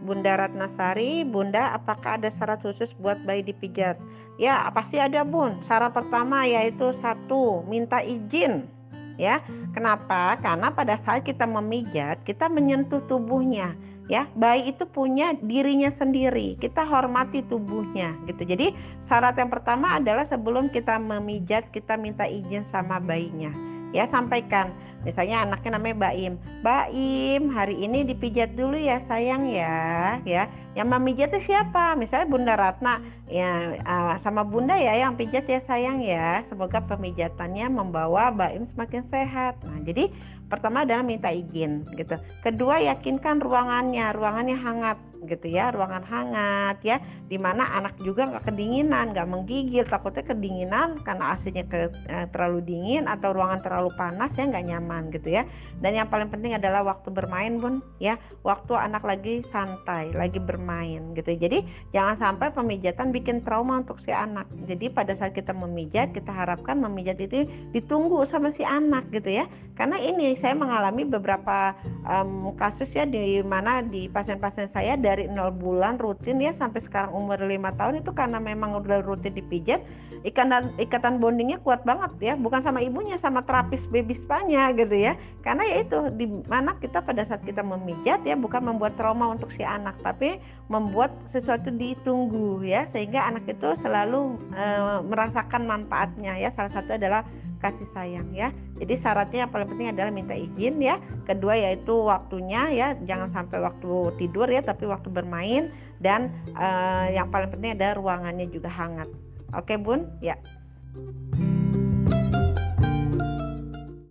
Bunda Ratnasari, Bunda apakah ada syarat khusus buat bayi dipijat? Ya, pasti ada Bun. Syarat pertama yaitu satu, minta izin. Ya, kenapa? Karena pada saat kita memijat, kita menyentuh tubuhnya ya bayi itu punya dirinya sendiri kita hormati tubuhnya gitu jadi syarat yang pertama adalah sebelum kita memijat kita minta izin sama bayinya ya sampaikan misalnya anaknya namanya Baim Baim hari ini dipijat dulu ya sayang ya ya. Yang memijat itu siapa? Misalnya Bunda Ratna. Ya sama Bunda ya yang pijat ya sayang ya. Semoga pemijatannya membawa Baim semakin sehat. Nah jadi pertama adalah minta izin gitu. Kedua yakinkan ruangannya. Ruangannya hangat gitu ya. Ruangan hangat ya. Di mana anak juga nggak kedinginan nggak menggigil. Takutnya kedinginan karena AC-nya ke, eh, terlalu dingin atau ruangan terlalu panas ya nggak nyaman gitu ya. Dan yang paling penting adalah waktu bermain pun ya. Waktu anak lagi santai lagi bermain gitu. Jadi jangan sampai pemijatan bikin trauma untuk si anak. Jadi pada saat kita memijat kita harapkan memijat itu ditunggu sama si anak gitu ya karena ini saya mengalami beberapa um, kasus ya di mana di pasien-pasien saya dari nol bulan rutin ya sampai sekarang umur lima tahun itu karena memang udah rutin dipijat ikatan ikatan bondingnya kuat banget ya bukan sama ibunya sama terapis baby spanya gitu ya karena ya itu di mana kita pada saat kita memijat ya bukan membuat trauma untuk si anak tapi membuat sesuatu ditunggu ya sehingga anak itu selalu e, merasakan manfaatnya ya salah satu adalah kasih sayang ya. Jadi syaratnya yang paling penting adalah minta izin ya. Kedua yaitu waktunya ya, jangan sampai waktu tidur ya, tapi waktu bermain dan uh, yang paling penting adalah ruangannya juga hangat. Oke, Bun? Ya.